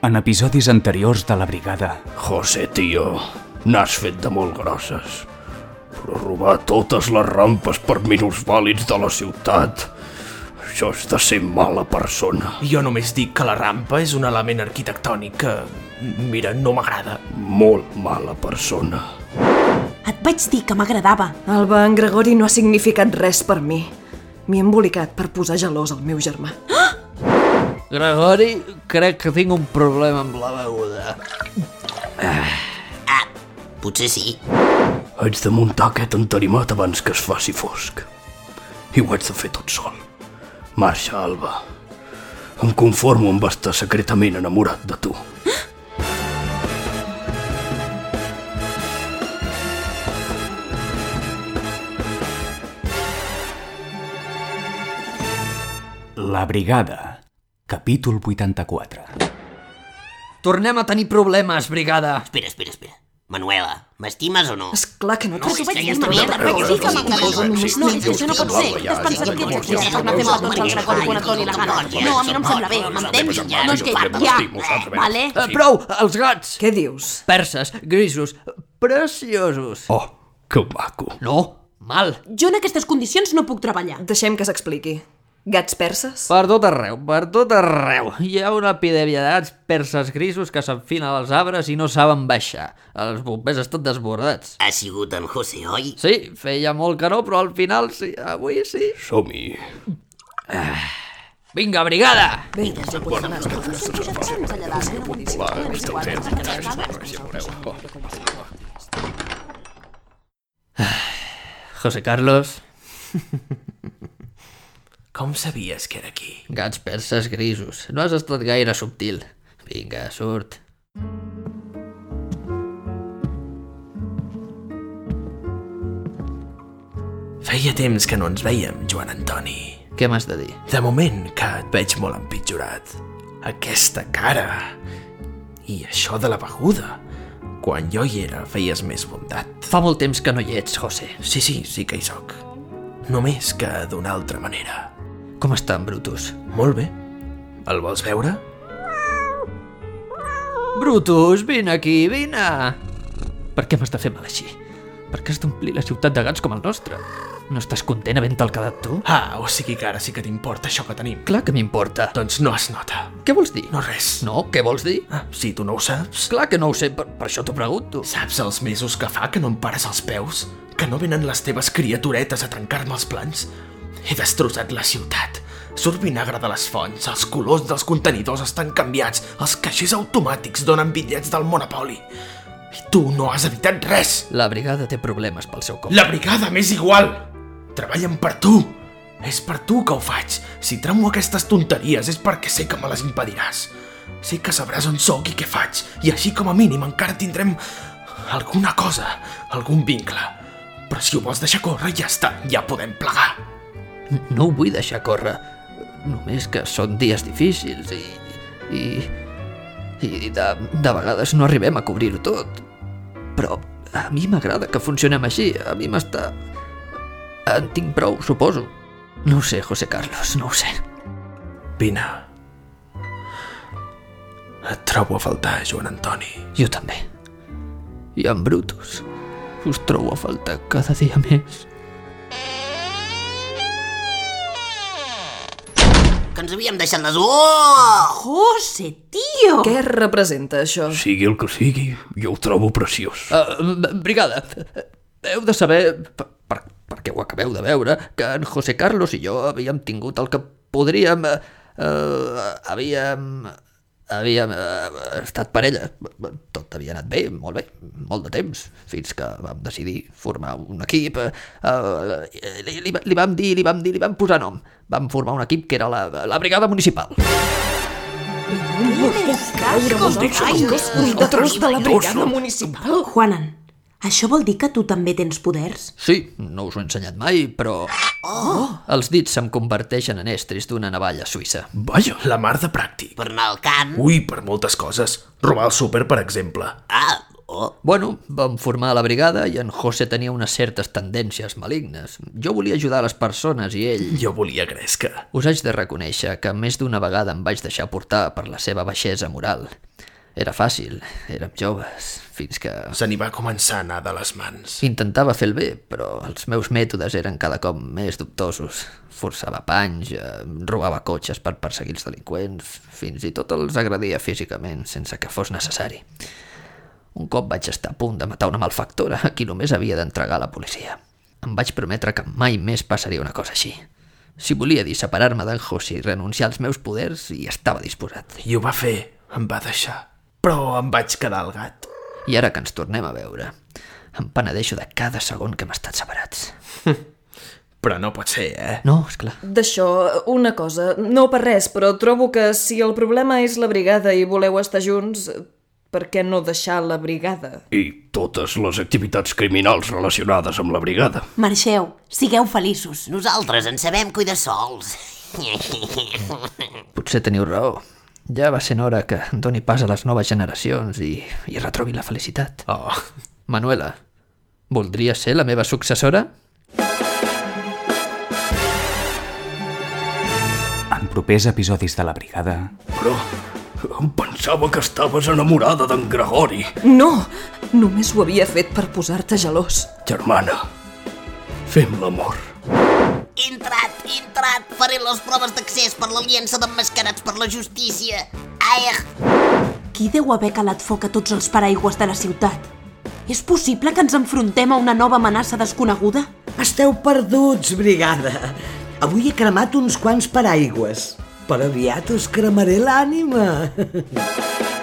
En episodis anteriors de la brigada, José, tio, n'has fet de molt grosses. Però robar totes les rampes per minusvàlids de la ciutat... Això és de ser mala persona. Jo només dic que la rampa és un element arquitectònic que, mira, no m'agrada. Molt mala persona. Et vaig dir que m'agradava. Alba, en Gregori no ha significat res per mi. M'hi he embolicat per posar gelós al meu germà. Gregori, crec que tinc un problema amb la beguda. Ah, potser sí. Haig de muntar aquest entarimat abans que es faci fosc. I ho haig de fer tot sol. Marxa, Alba. Em conformo amb estar secretament enamorat de tu. La brigada, capítol 84. Tornem a tenir problemes, brigada. Espera, espera, espera. Manuela, m'estimes o no? És clar que no t'ho vaig dir, Manuela, vaig dir que sí, No, és que això no pot ser. ja, T'has pensat que ets estàs fent ja, petons al ja, Gregori quan a Toni la gana. No, a mi no em sembla bé, m'entens? No, és que ja, vale? Eh, prou, els gats! Què dius? Perses, grisos, preciosos. Oh, que maco. No, mal. Jo en aquestes condicions no puc treballar. Deixem que s'expliqui. Gats perses? Per tot arreu, per tot arreu. Hi ha una epidèmia de gats perses grisos que s'enfinen als arbres i no saben baixar. Els bombers estan desbordats. Ha sigut en José, oi? Sí, feia molt que no, però al final sí, avui sí. Som-hi. Vinga, brigada! José Carlos, Com sabies que era aquí? gats perses grisos. No has estat gaire subtil. Vinga, surt. Feia temps que no ens veiem, Joan Antoni. Què m'has de dir? De moment que et veig molt empitjorat. Aquesta cara... I això de la beguda. Quan jo hi era, feies més bondat. Fa molt temps que no hi ets, José. Sí, sí, sí que hi sóc. Només que d'una altra manera. Com està en Brutus? Molt bé. El vols veure? Brutus, vine aquí, vine! Per què m'has de fer mal així? Per què has d'omplir la ciutat de gats com el nostre? No estàs content havent-te'l quedat tu? Ah, o sigui que ara sí que t'importa això que tenim. Clar que m'importa. Doncs no es nota. Què vols dir? No res. No, què vols dir? Ah, si tu no ho saps. Clar que no ho sé, per, per això t'ho pregunto. Saps els mesos que fa que no em pares els peus? Que no venen les teves criaturetes a trencar-me els plans? He destrossat la ciutat. Surt vinagre de les fonts, els colors dels contenidors estan canviats, els caixers automàtics donen bitllets del Monopoli. I tu no has evitat res! La brigada té problemes pel seu compte. La brigada m'és igual! Treballen per tu! És per tu que ho faig. Si tramo aquestes tonteries és perquè sé que me les impediràs. Sé que sabràs on sóc i què faig, i així com a mínim encara tindrem alguna cosa, algun vincle. Però si ho vols deixar córrer, ja està, ja podem plegar. No ho vull deixar córrer. Només que són dies difícils i... i... i de, de vegades no arribem a cobrir-ho tot. Però a mi m'agrada que funcionem així. A mi m'està... En tinc prou, suposo. No ho sé, José Carlos, no ho sé. Vine. Et trobo a faltar, Joan Antoni. Jo també. I en Brutus. Us trobo a faltar cada dia més. Que ens havíem deixat les... Oh! José, tio! Què representa això? Sigui el que sigui, jo ho trobo preciós. Uh, brigada, heu de saber, per, per, perquè ho acabeu de veure, que en José Carlos i jo havíem tingut el que podríem... Uh, havíem... Havíem uh, estat parella. Tot havia anat bé, molt bé, molt de temps, fins que vam decidir formar un equip. Uh, li, li, li vam dir, li vam dir, li vam posar nom. Vam formar un equip que era la, la brigada municipal. Nosaltres de la brigada municipal. Juanan, això vol dir que tu també tens poders? Sí, no us ho he ensenyat mai, però... Oh! Els dits se'm converteixen en estris d'una navalla suïssa. Vaja, la mar de pràctic. Per anar al camp? Ui, per moltes coses. Robar el súper, per exemple. Ah, oh. Bueno, vam formar la brigada i en José tenia unes certes tendències malignes. Jo volia ajudar les persones i ell... Jo volia gresca. Us haig de reconèixer que més d'una vegada em vaig deixar portar per la seva baixesa moral Era fàcil, érem joves, fins que... Se n'hi va començar a anar de les mans. Intentava fer el bé, però els meus mètodes eren cada cop més dubtosos. Forçava panys, eh, robava cotxes per perseguir els delinqüents, fins i tot els agredia físicament, sense que fos necessari. Un cop vaig estar a punt de matar una malfactora a qui només havia d'entregar a la policia. Em vaig prometre que mai més passaria una cosa així. Si volia dir separar-me d'en José i renunciar als meus poders, hi estava disposat. I ho va fer, em va deixar. Però em vaig quedar al gat. I ara que ens tornem a veure, em penedeixo de cada segon que hem estat separats. Però no pot ser, eh? No, és clar. D'això, una cosa, no per res, però trobo que si el problema és la brigada i voleu estar junts, per què no deixar la brigada? I totes les activitats criminals relacionades amb la brigada. Marxeu, sigueu feliços. Nosaltres en sabem cuidar sols. Potser teniu raó. Ja va sent hora que doni pas a les noves generacions i, i retrobi la felicitat. Oh, Manuela, voldria ser la meva successora? En propers episodis de la brigada... Però em pensava que estaves enamorada d'en Gregori. No! Només ho havia fet per posar-te gelós. Germana, fem l'amor. Intrat, intrat, faré les proves d'accés per l'aliança d'emmascarats per la justícia. Aer, Qui deu haver calat foc a tots els paraigües de la ciutat? És possible que ens enfrontem a una nova amenaça desconeguda? Esteu perduts, brigada. Avui he cremat uns quants paraigües, però aviat us cremaré l'ànima.